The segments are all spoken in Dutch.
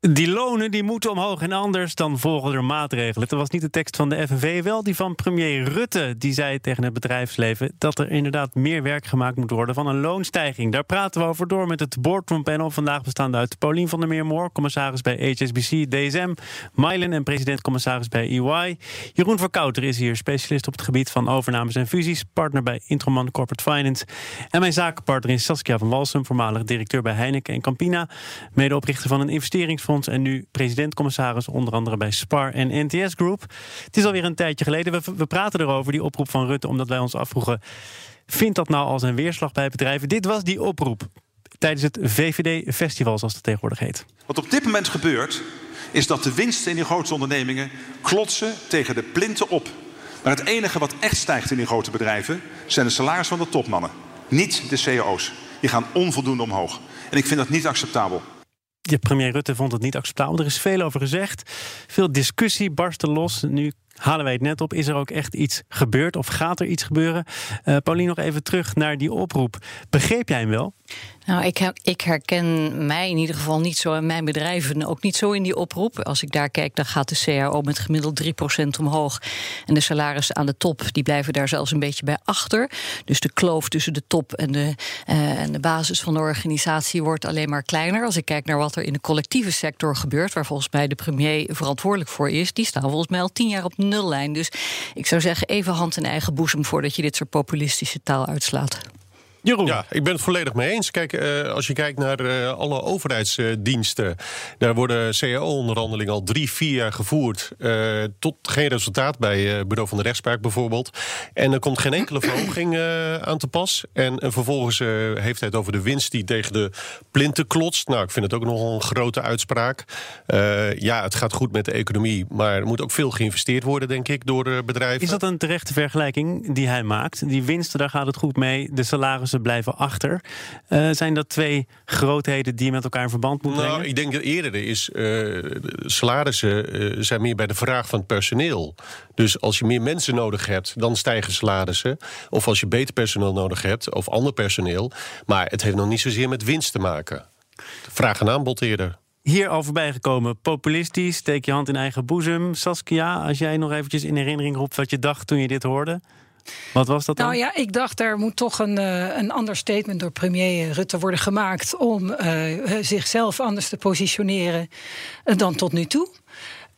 Die lonen die moeten omhoog en anders dan volgen er maatregelen. Dat was niet de tekst van de FNV, wel die van premier Rutte. Die zei tegen het bedrijfsleven dat er inderdaad meer werk gemaakt moet worden van een loonstijging. Daar praten we over door met het boardroom panel. Vandaag bestaande uit Paulien van der Meermoor, commissaris bij HSBC, DSM. Mylen en president-commissaris bij EY. Jeroen Verkouter is hier, specialist op het gebied van overnames en fusies. Partner bij Introman Corporate Finance. En mijn zakenpartner is Saskia van Walsum, voormalig directeur bij Heineken en Campina. Medeoprichter van een investeringsfonds en nu president-commissaris onder andere bij SPAR en NTS Group. Het is alweer een tijdje geleden. We, praten erover, die oproep van Rutte, omdat wij ons afvroegen: vindt dat nou als een weerslag bij bedrijven? Dit was die oproep tijdens het VVD-festival, zoals het tegenwoordig heet. Wat op dit moment gebeurt, is dat de winsten in die grote ondernemingen klotsen tegen de plinten op. Maar het enige wat echt stijgt in die grote bedrijven zijn de salarissen van de topmannen, niet de CEO's. Die gaan onvoldoende omhoog. En ik vind dat niet acceptabel. Premier Rutte vond het niet acceptabel. Er is veel over gezegd. Veel discussie barstte los. Nu halen wij het net op. Is er ook echt iets gebeurd of gaat er iets gebeuren? Uh, Paulien, nog even terug naar die oproep. Begreep jij hem wel? Nou, ik, ik, herken mij in ieder geval niet zo en mijn bedrijven ook niet zo in die oproep. Als ik daar kijk, dan gaat de CAO met gemiddeld 3% omhoog. En de salarissen aan de top die blijven daar zelfs een beetje bij achter. Dus de kloof tussen de top en de, uh, en de basis van de organisatie wordt alleen maar kleiner. Als ik kijk naar wat er in de collectieve sector gebeurt, waar volgens mij de premier verantwoordelijk voor is, die staan volgens mij al tien jaar op nullijn. Dus ik zou zeggen, even hand in eigen boezem voordat je dit soort populistische taal uitslaat. Jeroen. Ja, ik ben het volledig mee eens. Kijk, uh, als je kijkt naar uh, alle overheidsdiensten, daar worden CAO-onderhandelingen al drie, vier jaar gevoerd. Uh, tot geen resultaat bij het Bureau van de Rechtspraak bijvoorbeeld. En er komt geen enkele verhoging aan te pas. En, en vervolgens heeft hij het over de winst die tegen de plinten klotst. Nou, ik vind het ook nogal een grote uitspraak. ja, het gaat goed met de economie, maar er moet ook veel geïnvesteerd worden, denk ik, door bedrijven. Is dat een terechte vergelijking die hij maakt? Die winsten, daar gaat het goed mee. De salarissen blijven achter. Uh, zijn dat twee grootheden die je met elkaar in verband moeten nou, brengen? Ik denk dat eerder is, uh, salarissen uh, zijn meer bij de vraag van het personeel. Dus als je meer mensen nodig hebt, dan stijgen salarissen. Of als je beter personeel nodig hebt, of ander personeel. Maar het heeft nog niet zozeer met winst te maken. Vraag en aanbod eerder hier al voorbij gekomen. Populistisch, steek je hand in eigen boezem. Saskia, als jij nog eventjes in herinnering roept wat je dacht toen je dit hoorde. Wat was dat dan? Nou ja, ik dacht er moet toch een, uh, een ander statement door premier Rutte worden gemaakt om uh, zichzelf anders te positioneren dan tot nu toe.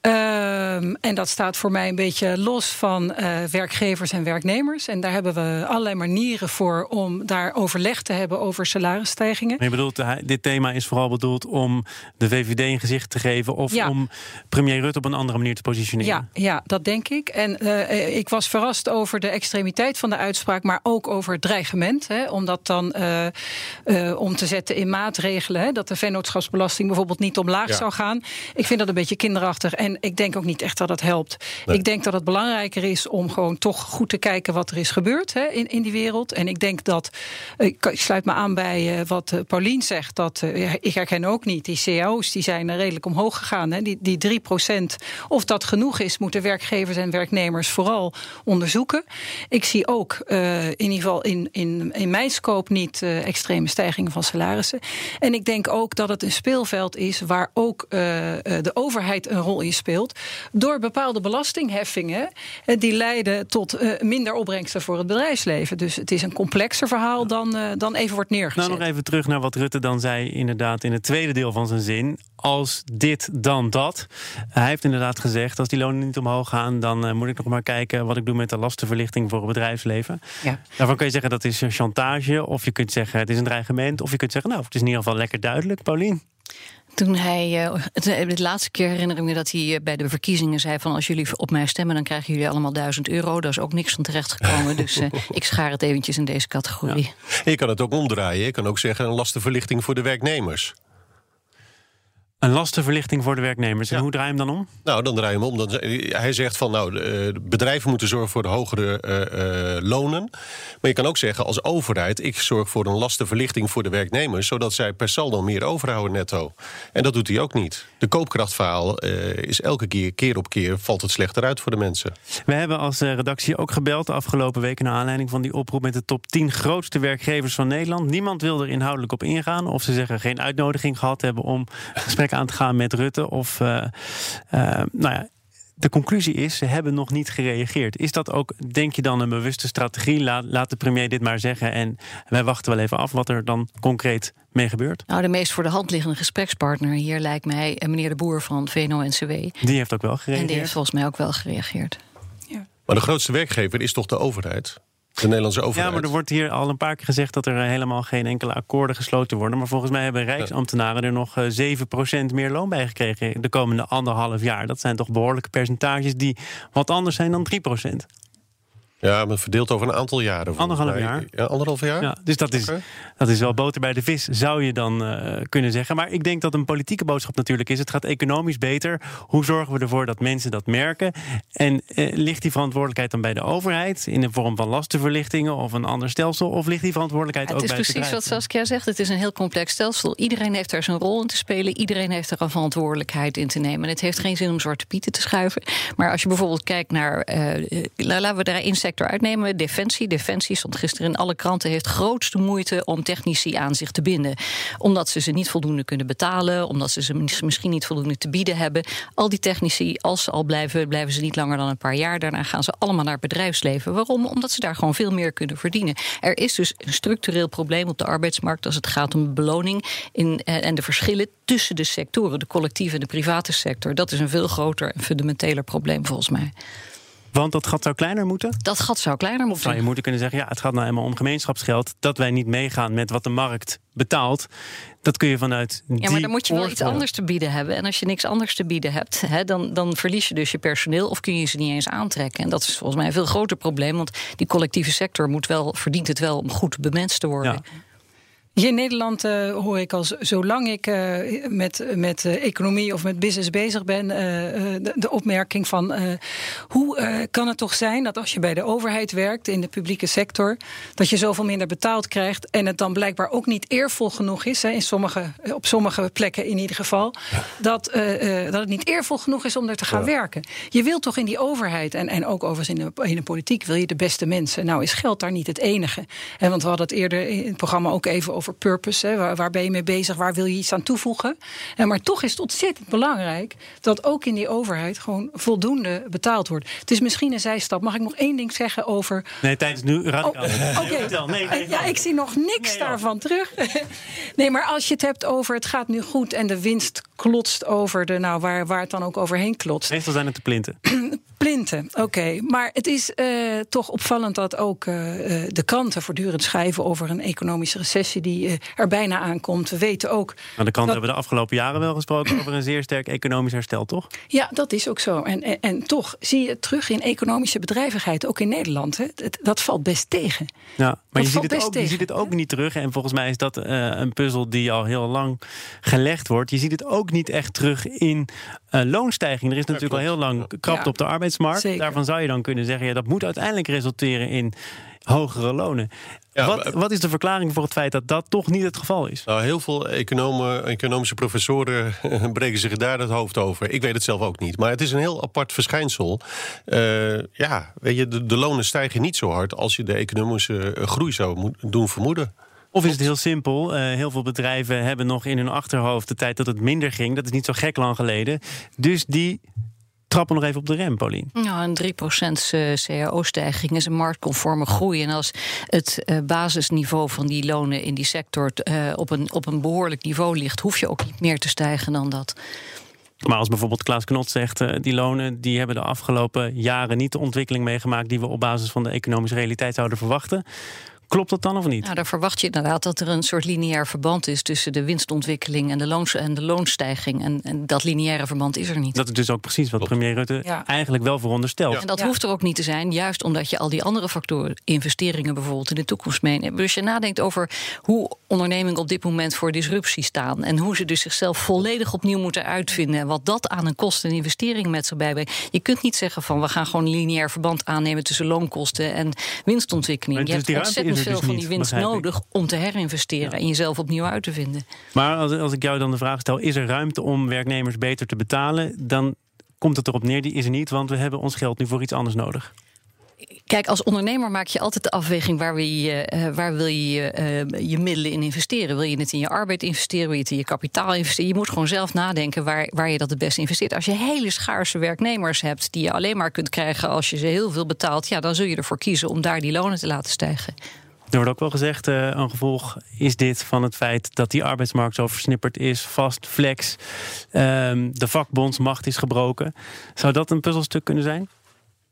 Um, en dat staat voor mij een beetje los van uh, werkgevers en werknemers. En daar hebben we allerlei manieren voor om daar overleg te hebben over salarisstijgingen. Maar je bedoelt, dit thema is vooral bedoeld om de VVD een gezicht te geven of ja. om premier Rutte op een andere manier te positioneren? Ja, ja dat denk ik. En uh, ik was verrast over de extremiteit van de uitspraak, maar ook over het dreigement. Hè, om dat dan uh, om te zetten in maatregelen. Hè, dat de vennootschapsbelasting bijvoorbeeld niet omlaag ja. zou gaan. Ik vind dat een beetje kinderachtig. En ik denk ook niet echt dat dat helpt. Nee. Ik denk dat het belangrijker is om gewoon toch goed te kijken wat er is gebeurd hè, in, in die wereld. En ik denk dat, ik, ik sluit me aan bij uh, wat uh, Paulien zegt, dat uh, ik herken ook niet. Die cao's die zijn redelijk omhoog gegaan. Hè. Die, die 3% of dat genoeg is, moeten werkgevers en werknemers vooral onderzoeken. Ik zie ook in ieder geval in, in, in mijn scope niet extreme stijgingen van salarissen. En ik denk ook dat het een speelveld is waar ook de overheid een rol in speelt door bepaalde belastingheffingen die leiden tot uh, minder opbrengsten voor het bedrijfsleven. Dus het is een complexer verhaal dan, uh, dan even wordt neergezet. Nou, nog even terug naar wat Rutte dan zei, inderdaad, in het tweede deel van zijn zin. Als dit, dan dat. Hij heeft inderdaad gezegd: als die lonen niet omhoog gaan, dan moet ik nog maar kijken wat ik doe met de lastenverlichting voor het bedrijfsleven. Ja. Daarvan kun je zeggen dat is chantage, of je kunt zeggen het is een dreigement, of je kunt zeggen, nou, het is in ieder geval lekker duidelijk, Paulien. Toen hij, uh, de laatste keer herinner ik me dat hij uh, bij de verkiezingen zei van als jullie op mij stemmen, dan krijgen jullie allemaal duizend euro. Daar is ook niks van terecht gekomen. dus uh, ik schaar het eventjes in deze categorie. Ja. Je kan het ook omdraaien. Je kan ook zeggen een lastenverlichting voor de werknemers. Een lastenverlichting voor de werknemers. En hoe draai je hem dan om? Nou, dan draai je hem om. Dan, hij zegt van, nou, de, bedrijven moeten zorgen voor de hogere uh, uh, lonen. Maar je kan ook zeggen, als overheid... ik zorg voor een lastenverlichting voor de werknemers... zodat zij per saldo meer overhouden netto. En dat doet hij ook niet. De koopkrachtverhaal uh, is elke keer, keer op keer... valt het slechter uit voor de mensen. We hebben als redactie ook gebeld de afgelopen weken... naar aanleiding van die oproep met de top 10 grootste werkgevers van Nederland. Niemand wil er inhoudelijk op ingaan. Of ze zeggen geen uitnodiging gehad hebben om gesprek aan te gaan met Rutte. Of uh, nou ja. De conclusie is, ze hebben nog niet gereageerd. Is dat ook, denk je dan, een bewuste strategie? Laat, laat de premier dit maar zeggen en wij wachten wel even af wat er dan concreet mee gebeurt? Nou, de meest voor de hand liggende gesprekspartner hier lijkt mij eh, meneer De Boer van VNO-NCW. Die heeft ook wel gereageerd. En die heeft volgens mij ook wel gereageerd. Ja. Maar de grootste werkgever is toch de overheid? De Nederlandse overheid. Ja, maar er wordt hier al een paar keer gezegd dat er eh, helemaal geen enkele akkoorden gesloten worden. Maar volgens mij hebben Rijksambtenaren er nog 7% eh, meer loon bij gekregen de komende anderhalf jaar. Dat zijn toch behoorlijke percentages die wat anders zijn dan 3%. Ja, maar verdeeld over een aantal jaren. Anderhalf jaar. Ja, anderhalf jaar? Ja, dus dat is, dat is wel boter bij de vis, zou je dan uh, kunnen zeggen. Maar ik denk dat een politieke boodschap natuurlijk is... het gaat economisch beter. Hoe zorgen we ervoor dat mensen dat merken? En uh, ligt die verantwoordelijkheid dan bij de overheid... in de vorm van lastenverlichtingen of een ander stelsel... of ligt die verantwoordelijkheid ook bij Het is precies wat Saskia zegt. Het is een heel complex stelsel. Iedereen heeft daar zijn rol in te spelen. Iedereen heeft er een verantwoordelijkheid in te nemen. En het heeft geen zin om zwarte pieten te schuiven. Maar als je bijvoorbeeld kijkt naar... Uh, laten we daarin uitnemen. Defensie. Defensie stond gisteren in alle kranten. Heeft grootste moeite om technici aan zich te binden. Omdat ze ze niet voldoende kunnen betalen. Omdat ze ze misschien niet voldoende te bieden hebben. Al die technici, als ze al blijven, blijven ze niet langer dan een paar jaar. Daarna gaan ze allemaal naar het bedrijfsleven. Waarom? Omdat ze daar gewoon veel meer kunnen verdienen. Er is dus een structureel probleem op de arbeidsmarkt als het gaat om beloning in, eh, en de verschillen tussen de sectoren, de collectieve en de private sector. Dat is een veel groter en fundamenteler probleem volgens mij. Want dat gat zou kleiner moeten? Dat gat zou kleiner moeten. Of zou je moeten kunnen zeggen, ja, het gaat nou eenmaal om gemeenschapsgeld. Dat wij niet meegaan met wat de markt betaalt. Dat kun je vanuit. Ja, maar dan moet je wel iets anders te bieden hebben. En als je niks anders te bieden hebt, hè, dan, dan verlies je dus je personeel of kun je ze niet eens aantrekken. En dat is volgens mij een veel groter probleem. Want die collectieve sector moet wel, verdient het wel om goed bemenst te worden. Ja. Hier in Nederland uh, hoor ik al zolang ik uh, met, met uh, economie of met business bezig ben, de, de, opmerking van hoe kan het toch zijn dat als je bij de overheid werkt in de publieke sector, dat je zoveel minder betaald krijgt en het dan blijkbaar ook niet eervol genoeg is, hè, in sommige, op sommige plekken in ieder geval, dat, dat het niet eervol genoeg is om er te gaan werken. Je wilt toch in die overheid en, en ook overigens in de, in de politiek wil je de beste mensen. Nou is geld daar niet het enige. En want we hadden het eerder in het programma ook even over purpose. Hè, waar, waar, ben je mee bezig? Waar wil je iets aan toevoegen? En maar toch is het ontzettend belangrijk dat ook in die overheid gewoon voldoende betaald wordt. Het is misschien een zijstap. Mag ik nog één ding zeggen over. Nee, tijdens nu radicaal. Oh, Oké. Nee, nee, ja, ik zie nog niks daarvan terug. nee, maar als je het hebt over het gaat nu goed en de winst klotst over de, nou, waar, waar het dan ook overheen klotst. Meestal zijn het de plinten. plinten, oké. Maar het is uh, toch opvallend dat ook uh, de kranten voortdurend schrijven over een economische recessie die uh, er bijna aankomt. We weten ook. Maar de kranten hebben de afgelopen jaren wel gesproken over een zeer sterk economisch herstel, toch? Ja, dat is ook zo. En, en, en toch zie je het terug in economische bedrijvigheid, ook in Nederland. Hè. Dat valt best tegen. Ja, maar je ziet, het ook, je ziet het ook niet terug. En volgens mij is dat een puzzel die al heel lang gelegd wordt. Je ziet het ook niet echt terug in loonstijging. Er is natuurlijk al heel lang krapte ja. op de arbeidsmarkt. Zeker. Daarvan zou je dan kunnen zeggen, ja, dat moet uiteindelijk resulteren in hogere lonen. Ja, wat, wat, is de verklaring voor het feit dat dat toch niet het geval is? Nou, heel veel economen, economische professoren breken zich daar het hoofd over. Ik weet het zelf ook niet. Maar het is een heel apart verschijnsel. Uh, ja, weet je, de, de, lonen stijgen niet zo hard als je de economische groei zou doen vermoeden. Of is het heel simpel? Uh, heel veel bedrijven hebben nog in hun achterhoofd de tijd dat het minder ging. Dat is niet zo gek lang geleden. Dus die trappen nog even op de rem, Paulien. Ja, een 3% cao-stijging is een marktconforme groei. En als het uh, basisniveau van die lonen in die sector op, een, op een behoorlijk niveau ligt, hoef je ook niet meer te stijgen dan dat. Maar als bijvoorbeeld Klaas Knot zegt, die lonen die hebben de afgelopen jaren niet de ontwikkeling meegemaakt die we op basis van de economische realiteit zouden verwachten. Klopt dat dan of niet? Nou, daar verwacht je inderdaad dat er een soort lineair verband is tussen de winstontwikkeling en de, loons en de loonstijging. En, en, dat lineaire verband is er niet. Dat is dus ook precies wat premier Rutte ja. eigenlijk wel veronderstelt. En dat hoeft er ook niet te zijn, juist omdat je al die andere factoren, investeringen bijvoorbeeld in de toekomst meeneemt. Dus je nadenkt over hoe ondernemingen op dit moment voor disruptie staan en hoe ze dus zichzelf volledig opnieuw moeten uitvinden en wat dat aan een kosten en investering met zich bijbrengt. Je kunt niet zeggen van we gaan gewoon een lineair verband aannemen tussen loonkosten en winstontwikkeling. Je dus hebt ontzettend dus veel van niet, die winst nodig om te herinvesteren en jezelf opnieuw uit te vinden. Maar als, als ik jou dan de vraag stel: is er ruimte om werknemers beter te betalen? Dan komt het erop neer, die is er niet, want we hebben ons geld nu voor iets anders nodig. Kijk, als ondernemer maak je altijd de afweging waar, wil je, uh, waar wil je uh, je middelen in investeren. Wil je het in je arbeid investeren? Wil je het in je kapitaal investeren? Je moet gewoon zelf nadenken waar, waar je dat het beste investeert. Als je hele schaarse werknemers hebt die je alleen maar kunt krijgen als je ze heel veel betaalt, ja, dan zul je ervoor kiezen om daar die lonen te laten stijgen. Er wordt ook wel gezegd, uh, een gevolg is dit van het feit dat die arbeidsmarkt zo versnipperd is, vast, flex, um, de vakbondsmacht is gebroken. Zou dat een puzzelstuk kunnen zijn?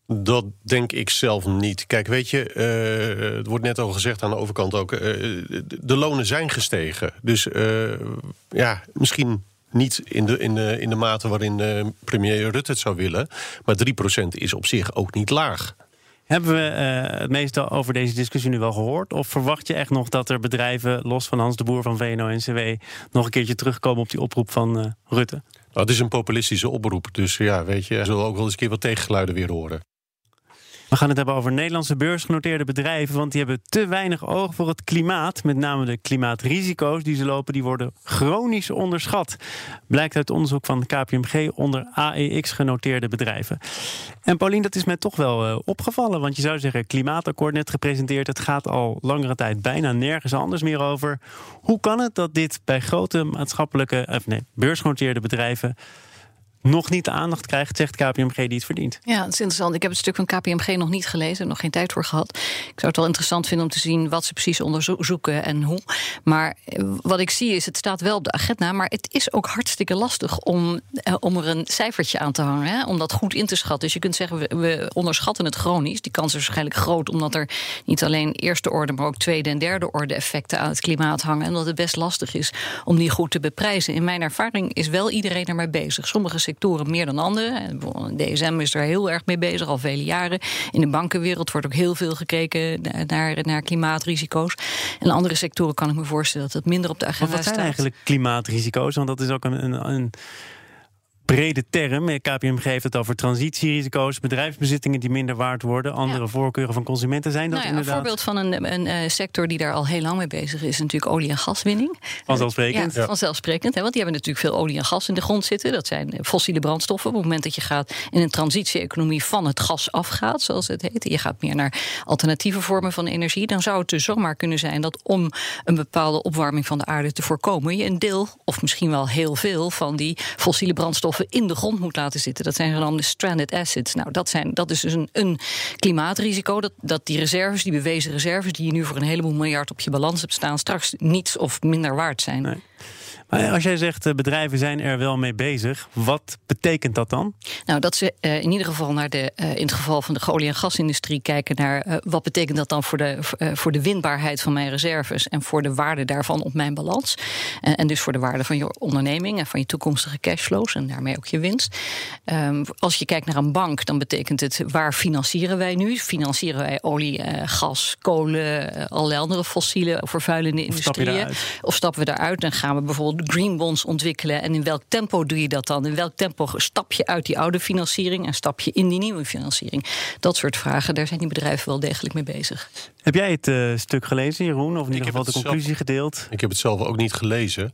Dat denk ik zelf niet. Kijk, weet je, uh, het wordt net al gezegd aan de overkant ook, uh, de lonen zijn gestegen. Dus ja, misschien niet in de, in de, in de mate waarin premier Rutte het zou willen, maar 3% is op zich ook niet laag. Hebben we uh, het meeste over deze discussie nu wel gehoord? Of verwacht je echt nog dat er bedrijven, los van Hans de Boer van VNO-NCW... nog een keertje terugkomen op die oproep van uh, Rutte? Nou, het is een populistische oproep. Dus ja, weet je, we zullen ook wel eens een keer wat tegengeluiden weer horen. We gaan het hebben over Nederlandse beursgenoteerde bedrijven. Want die hebben te weinig oog voor het klimaat. Met name de klimaatrisico's die ze lopen, die worden chronisch onderschat. Blijkt uit onderzoek van KPMG onder AEX genoteerde bedrijven. En Paulien, dat is mij toch wel uh, opgevallen. Want je zou zeggen, klimaatakkoord net gepresenteerd. Het gaat al langere tijd bijna nergens anders meer over. Hoe kan het dat dit bij grote maatschappelijke, of nee, beursgenoteerde bedrijven nog niet de aandacht krijgt, zegt KPMG die het verdient. Ja, dat is interessant. Ik heb het stuk van KPMG nog niet gelezen, nog geen tijd voor gehad. Ik zou het wel interessant vinden om te zien wat ze precies onderzoeken en hoe. Maar eh, wat ik zie is, het staat wel op de agenda, maar het is ook hartstikke lastig om, eh, om er een cijfertje aan te hangen, hè, om dat goed in te schatten. Dus je kunt zeggen, we, onderschatten het chronisch. Die kans is waarschijnlijk groot, omdat er niet alleen eerste orde, maar ook tweede en derde orde effecten aan het klimaat hangen. En dat het best lastig is om die goed te beprijzen. In mijn ervaring is wel iedereen ermee bezig. Sommige sectoren meer dan andere. DSM is er heel erg mee bezig, al vele jaren. In de bankenwereld wordt ook heel veel gekeken naar, naar klimaatrisico's. En andere sectoren kan ik me voorstellen dat het minder op de agenda staat. Wat zijn staat. eigenlijk klimaatrisico's? Want dat is ook een, een, een brede term. KPMG heeft het over transitierisico's, bedrijfsbezittingen die minder waard worden, andere ja. voorkeuren van consumenten zijn dat nou ja, inderdaad. Een voorbeeld van een, een, een, sector die daar al heel lang mee bezig is, is natuurlijk olie- en gaswinning. Vanzelfsprekend. Ja, vanzelfsprekend. Hè, want die hebben natuurlijk veel olie en gas in de grond zitten. Dat zijn fossiele brandstoffen. Op het moment dat je gaat in een transitie-economie van het gas afgaat, zoals het heet, je gaat meer naar alternatieve vormen van energie, dan zou het dus zomaar kunnen zijn dat om een bepaalde opwarming van de aarde te voorkomen, je een deel, of misschien wel heel veel, van die fossiele brandstoffen in de grond moet laten zitten. Dat zijn genoemde stranded assets. Nou, dat, zijn, dat is dus een, een klimaatrisico. Dat, dat die reserves, die bewezen reserves, die je nu voor een heleboel miljard op je balans hebt staan, straks niets of minder waard zijn. Nee. Maar als jij zegt bedrijven zijn er wel mee bezig, wat betekent dat dan? Nou, dat ze uh, in ieder geval naar de, uh, in het geval van de olie- en gasindustrie kijken naar uh, wat betekent dat dan voor de, voor de winbaarheid van mijn reserves en voor de waarde daarvan op mijn balans. en dus voor de waarde van je onderneming en van je toekomstige cashflows en daarmee ook je winst. Um, als je kijkt naar een bank, dan betekent het waar financieren wij nu? Financieren wij olie, gas, kolen, allerlei andere fossiele vervuilende industrieën? Of, of stappen we daaruit en gaan we bijvoorbeeld green bonds ontwikkelen. En in welk tempo doe je dat dan? In welk tempo stap je uit die oude financiering en stap je in die nieuwe financiering? Dat soort vragen, daar zijn die bedrijven wel degelijk mee bezig. Heb jij het uh, stuk gelezen, Jeroen? Of in ieder geval de conclusie zelf, gedeeld? Ik heb het zelf ook niet gelezen.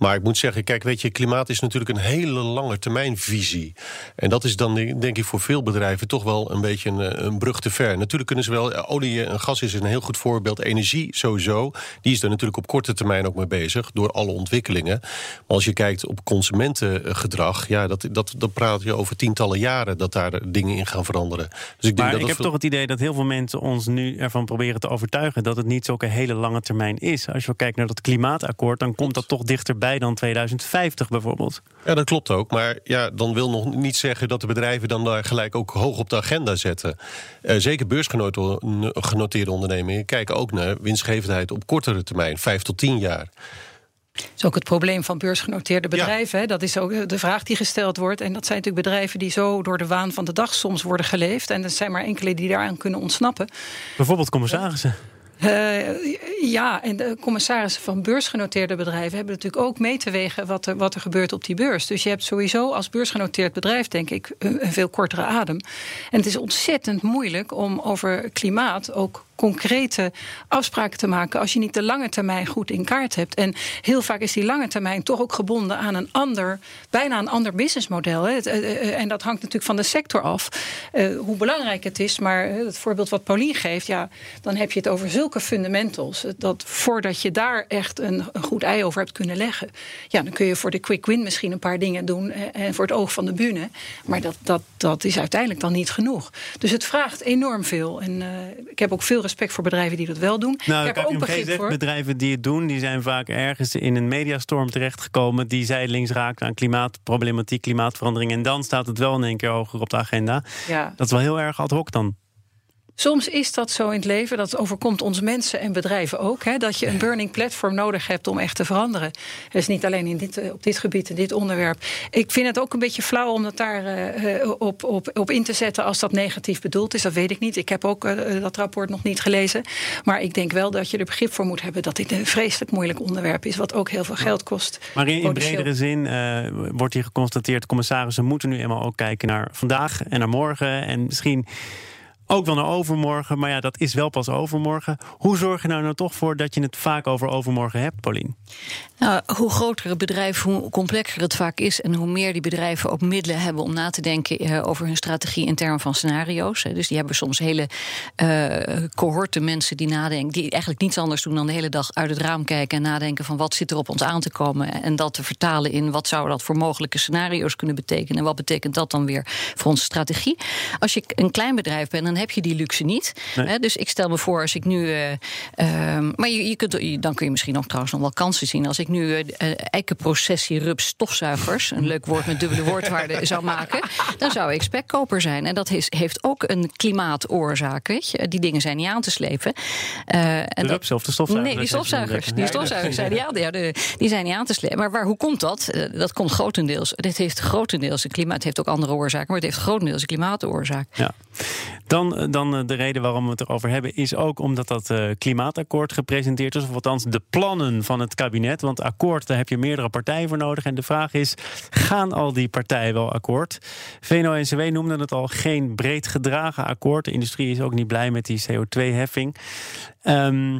Maar ik moet zeggen, kijk, weet je, klimaat is natuurlijk een hele lange termijn visie. En dat is dan, denk ik, voor veel bedrijven toch wel een beetje een, een brug te ver. Natuurlijk kunnen ze wel, olie en gas is een heel goed voorbeeld. Energie sowieso, die is er natuurlijk op korte termijn ook mee bezig, door alle ontwikkelingen. Maar als je kijkt op consumentengedrag, ja, dat, dat, dat praat je over tientallen jaren dat daar dingen in gaan veranderen. Dus ik denk maar dat ik heb toch het idee dat heel veel mensen ons nu ervan proberen te overtuigen dat het niet zulke hele lange termijn is. Als je kijkt naar dat klimaatakkoord, dan komt dat toch dichterbij dan 2050 bijvoorbeeld. Ja, dat klopt ook. Maar ja, dan wil nog niet zeggen dat de bedrijven dan daar gelijk ook hoog op de agenda zetten. Uh, zeker beursgenoteerde ondernemingen kijken ook naar winstgevendheid op kortere termijn, vijf tot tien jaar. Dat is ook het probleem van beursgenoteerde bedrijven. Dat is ook de vraag die gesteld wordt. En dat zijn natuurlijk bedrijven die zo door de waan van de dag soms worden geleefd. En er zijn maar enkele die daaraan kunnen ontsnappen. Bijvoorbeeld commissarissen. Uh, ja, en de commissarissen van beursgenoteerde bedrijven hebben natuurlijk ook mee te wegen wat er, wat er gebeurt op die beurs. Dus je hebt sowieso als beursgenoteerd bedrijf, denk ik, een, een veel kortere adem. En het is ontzettend moeilijk om over klimaat ook concrete afspraken te maken als je niet de lange termijn goed in kaart hebt. En heel vaak is die lange termijn toch ook gebonden aan een ander, bijna een ander businessmodel. Hè. Eh, eh, en dat hangt natuurlijk van de sector af, hoe belangrijk het is. Maar het voorbeeld wat Paulien geeft, ja, dan heb je het over zulke fundamentals. Dat voordat je daar echt een, een goed ei over hebt kunnen leggen, ja, dan kun je voor de quick win misschien een paar dingen doen en voor het oog van de bühne. Maar dat, dat, dat is uiteindelijk dan niet genoeg. Dus het vraagt enorm veel. En ik heb ook veel respect voor bedrijven die dat wel doen. Nou, ik heb ook begrip voor. Bedrijven die het doen, die zijn vaak ergens in een mediastorm terechtgekomen. Die zijdelings raakt aan klimaatproblematiek, klimaatverandering. En dan staat het wel in één keer hoger op de agenda. Ja. Dat is wel heel erg ad hoc dan. Soms is dat zo in het leven. Dat overkomt ons mensen en bedrijven ook. Hè, dat je een burning platform nodig hebt om echt te veranderen. Dus niet alleen in dit, eh, op dit gebied, in dit onderwerp. Ik vind het ook een beetje flauw om dat daar uh, op, op, op in te zetten als dat negatief bedoeld is. Dat weet ik niet. Ik heb ook uh, dat rapport nog niet gelezen. Maar ik denk wel dat je er begrip voor moet hebben dat dit een vreselijk moeilijk onderwerp is. Wat ook heel veel geld kost. Maar in, in bredere zin wordt hier geconstateerd: commissarissen moeten nu eenmaal ook kijken naar vandaag en naar morgen. En misschien ook wel naar overmorgen, maar ja, dat is wel pas overmorgen. Hoe zorg je nou, nou toch voor dat je het vaak over overmorgen hebt, Paulien? Nou, hoe groter het bedrijf, hoe complexer het vaak is. En hoe meer die bedrijven ook middelen hebben om na te denken eh, over hun strategie in termen van scenario's. Dus die hebben soms hele uh, cohorten mensen die nadenken, die eigenlijk niets anders doen dan de hele dag uit het raam kijken en nadenken van wat zit er op ons aan te komen. En dat te vertalen in wat zou dat voor mogelijke scenario's kunnen betekenen. En wat betekent dat dan weer voor onze strategie. Als je een klein bedrijf bent, dan heb je die luxe niet. Dus ik stel me voor, als ik nu. Uh, maar je, je kunt, dan kun je misschien ook trouwens nog wel kansen zien. Als ik nu uh, eikenprocessie rups stofzuigers, een leuk woord met dubbele woordwaarde, zou maken, dan zou ik spekkoper zijn. En dat heeft ook een klimaatoorzaak. Die dingen zijn niet aan te slepen. Uh, en de rups of de stofzuigers? Nee, die stofzuigers. Die stofzuigers zijn, ja, ja, die zijn niet aan te slepen. Maar waar, hoe komt dat? dat komt grotendeels. Dit heeft grotendeels een klimaat. Het heeft ook andere oorzaken, maar het heeft grotendeels een klimaatoorzaak. Ja. Dan dan eh, de reden waarom we het erover hebben, is ook omdat dat uh, klimaatakkoord gepresenteerd is. Of althans de plannen van het kabinet. Want akkoord, daar heb je meerdere partijen voor nodig. En de vraag is: gaan al die partijen wel akkoord? VNO-NCW noemde het al geen breed gedragen akkoord. De industrie is ook niet blij met die CO2-heffing. Um, ehm,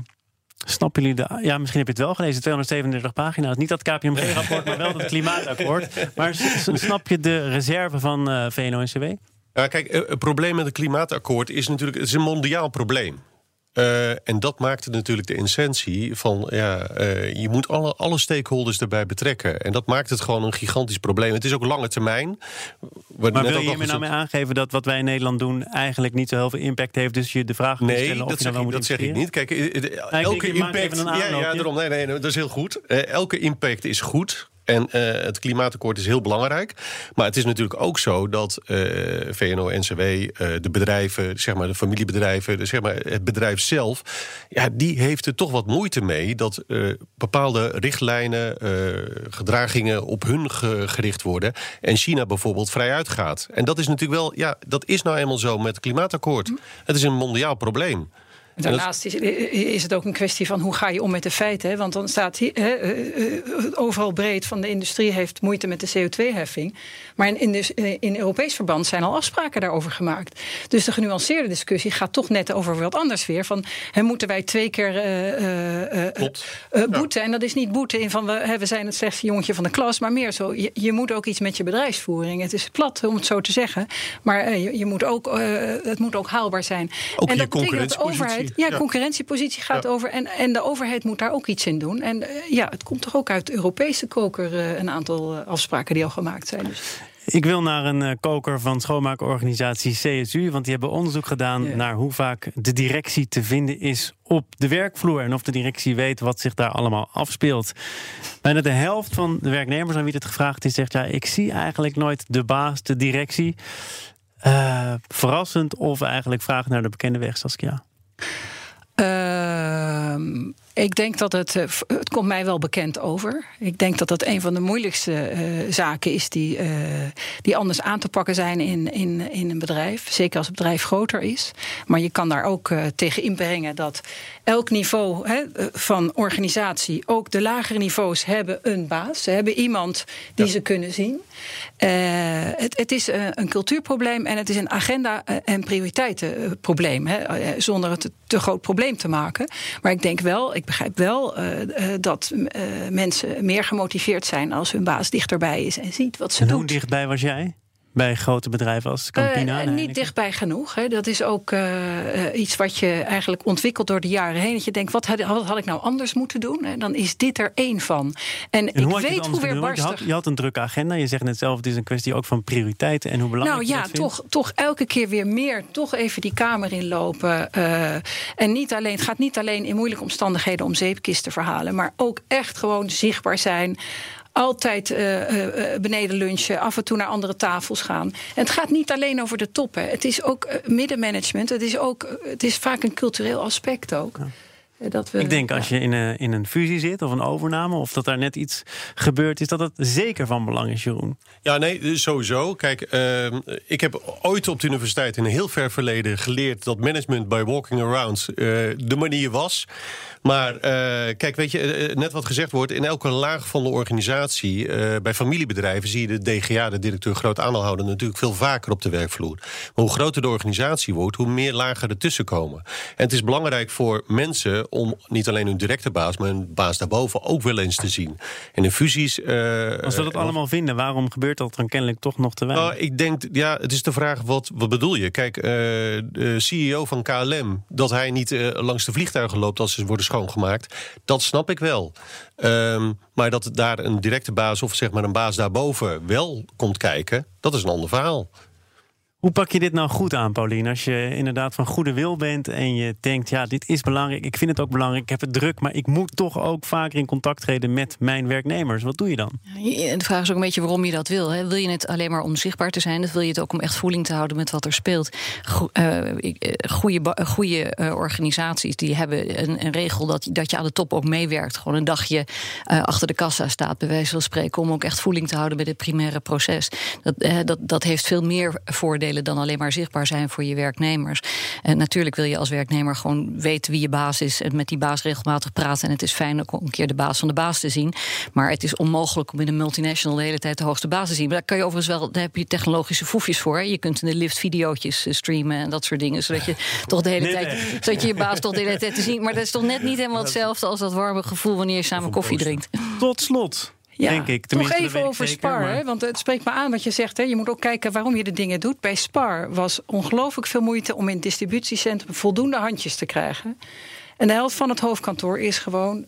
Snappen jullie de. Ja, misschien heb je het wel gelezen, 237 pagina's. Niet dat KPMG-rapport, maar wel het klimaatakkoord. Maar snap je de reserve van uh, VNO-NCW? Ja, kijk, eh, het probleem met het klimaatakkoord is natuurlijk... het is een mondiaal probleem. Uh, en dat maakte natuurlijk de essentie van... ja, uh, je moet alle, alle stakeholders erbij betrekken. En dat maakt het gewoon een gigantisch probleem. Het is ook lange termijn. Maar wil je hiermee nou mee aangeven dat wat wij in Nederland doen... eigenlijk niet zo heel veel impact heeft? Dus je de vraag nee, stellen of je nou nou moet dat zeg ik niet. Kijk, elke impact... Ja, ja, daarom, nee, nee, dat is heel goed. Uh, elke impact is goed. En uh, het klimaatakkoord is heel belangrijk. Maar het is natuurlijk ook zo dat uh, VNO-NCW, uh, de bedrijven, zeg maar de familiebedrijven, de, zeg maar het bedrijf zelf, ja, die heeft er toch wat moeite mee dat bepaalde richtlijnen, gedragingen op hun gericht worden. En China bijvoorbeeld vrij uitgaat. En dat is natuurlijk wel, ja, dat is nou eenmaal zo met het klimaatakkoord. Hm. Het is een mondiaal probleem. Daarnaast is, is, het ook een kwestie van hoe ga je om met de feiten. Hè? Want dan staat hier, hè, eh, eh, overal breed van de industrie heeft moeite met de CO2-heffing. Maar in, in, dus, eh, in Europees verband zijn al afspraken daarover gemaakt. Dus de genuanceerde discussie gaat toch net over wat anders weer. Van hè, moeten wij twee keer uh, uh, boeten? En dat is niet boeten in van we, hè, we zijn het slechtste jongetje van de klas. Maar meer zo, je, je, moet ook iets met je bedrijfsvoering. Het is plat om het zo te zeggen. Maar je, je, moet ook, het moet ook haalbaar zijn. Ook en dat betekent dat de overheid ja, concurrentiepositie gaat over. En, en de overheid moet daar ook iets in doen. En uh, ja, het komt toch ook uit Europese koker uh, een aantal uh, afspraken die al gemaakt zijn. Dus. Ik wil naar een koker van schoonmaakorganisatie CSU. Want die hebben onderzoek gedaan naar hoe vaak de directie te vinden is op de werkvloer. En of de directie weet wat zich daar allemaal afspeelt. Bijna de helft van de werknemers aan wie het gevraagd is, zegt ja, ik zie eigenlijk nooit de baas, de directie. Uh, verrassend of eigenlijk vraag naar de bekende weg, Saskia? Uh, ik denk dat het, eh, het komt mij wel bekend over. Ik denk dat dat een van de moeilijkste uh, zaken is die, uh, die anders aan te pakken zijn in, in, in een bedrijf. Zeker als het bedrijf groter is. Maar je kan daar ook uh, tegen inbrengen dat elk niveau hè, van organisatie, ook de lagere niveaus, hebben een baas. Ze hebben iemand die ja. ze kunnen zien. het, het is een cultuurprobleem en het is een agenda- en prioriteitenprobleem. Hè, zonder het te groot probleem te maken. Maar ik denk wel, ik begrijp wel uh, dat uh, mensen meer gemotiveerd zijn als hun baas dichterbij is en ziet wat ze en doet. Hoe dichtbij was jij? Bij grote bedrijven als Campina? Uh, niet dichtbij genoeg. Hè. Dat is ook uh, iets wat je eigenlijk ontwikkelt door de jaren heen. Dat je denkt, wat had, wat had ik nou anders moeten doen? En dan is dit er één van. En, en ik weet hoe weer je had, je had, een drukke agenda. Je zegt net zelf, het is een kwestie ook van prioriteiten en hoe belangrijk nou, ja, toch, toch elke keer weer meer. Toch even die kamer inlopen. Uh, en niet alleen, het gaat niet alleen in moeilijke omstandigheden om zeepkisten te verhalen. Maar ook echt gewoon zichtbaar zijn altijd uh, uh, beneden lunchen, af en toe naar andere tafels gaan. En het gaat niet alleen over de toppen. Het is ook uh, middenmanagement. Het is, ook, het is vaak een cultureel aspect ook. Ja. Dat we, ik denk als je in een, in een fusie zit of een overname, of dat daar net iets gebeurd is, dat dat zeker van belang is, Jeroen. Ja, nee, sowieso. Kijk, uh, ik heb ooit op de universiteit in een heel ver verleden geleerd dat management by walking around uh, de manier was. Maar uh, kijk, weet je, net wat gezegd wordt, in elke laag van de organisatie, bij familiebedrijven zie je de DGA, de directeur groot aandeelhouder, natuurlijk veel vaker op de werkvloer. Maar hoe groter de organisatie wordt, hoe meer lagen ertussen komen. En het is belangrijk voor mensen om niet alleen hun directe baas, maar hun baas daarboven ook wel eens te zien. En in fusies. Als we dat allemaal vinden, waarom gebeurt dat dan kennelijk toch nog te weinig? Nou, ik denk, ja, het is de vraag: wat, wat bedoel je? Kijk, de CEO van KLM, dat hij niet langs de vliegtuigen loopt als ze worden schoongemaakt, dat snap ik wel. Um, maar dat daar een directe baas of zeg maar een baas daarboven wel komt kijken, dat is een ander verhaal. Hoe pak je dit nou goed aan, Paulien? Als je inderdaad van goede wil bent en je denkt, ja, dit is belangrijk, ik vind het ook belangrijk, ik heb het druk, maar ik moet toch ook vaker in contact treden met mijn werknemers. Wat doe je dan? De vraag is ook een beetje waarom je dat wil. Hè? Wil je het alleen maar om zichtbaar te zijn? Of wil je het ook om echt voeling te houden met wat er speelt? Goede, goede organisaties die hebben een, een, regel dat, dat je aan de top ook meewerkt. Gewoon een dagje achter de kassa staat, bij wijze van spreken, om ook echt voeling te houden bij het primaire proces. Dat, dat, dat heeft veel meer voordelen dan alleen maar zichtbaar zijn voor je werknemers. En natuurlijk wil je als werknemer gewoon weten wie je baas is en met die baas regelmatig praten. En het is fijn ook een keer de baas van de baas te zien. Maar het is onmogelijk om in een multinational de hele tijd de hoogste baas te zien. Maar daar kan je overigens wel, daar heb je technologische foefjes voor. Je kunt in de lift videootjes streamen en dat soort dingen. Zodat je toch de hele nee, tijd, nee. zodat je je baas toch de hele tijd te zien. Maar dat is toch net niet helemaal hetzelfde als dat warme gevoel wanneer je samen koffie drinkt. Tot slot. Ja, denk ik. Nog even over zeker, Spar, maar... hè, want het spreekt me aan wat je zegt. Hè. Je moet ook kijken waarom je de dingen doet. Bij Spar was ongelooflijk veel moeite om in het distributiecentrum voldoende handjes te krijgen. En de helft van het hoofdkantoor is gewoon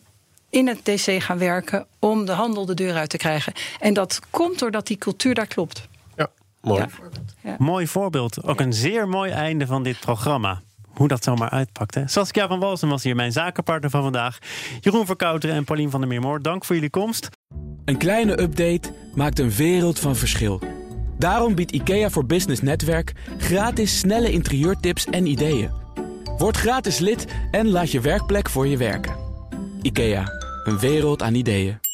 in het DC gaan werken om de handel de deur uit te krijgen. En dat komt doordat die cultuur daar klopt. Ja, mooi. Ja. Ja. Mooi voorbeeld. Ook een zeer mooi einde van dit programma hoe dat zomaar uitpakt. Hè? Saskia van Walsen was hier mijn zakenpartner van vandaag. Jeroen Verkouteren en Paulien van der Meermoor, dank voor jullie komst. Een kleine update maakt een wereld van verschil. Daarom biedt IKEA voor Business Netwerk gratis snelle interieurtips en ideeën. Word gratis lid en laat je werkplek voor je werken. IKEA, een wereld aan ideeën.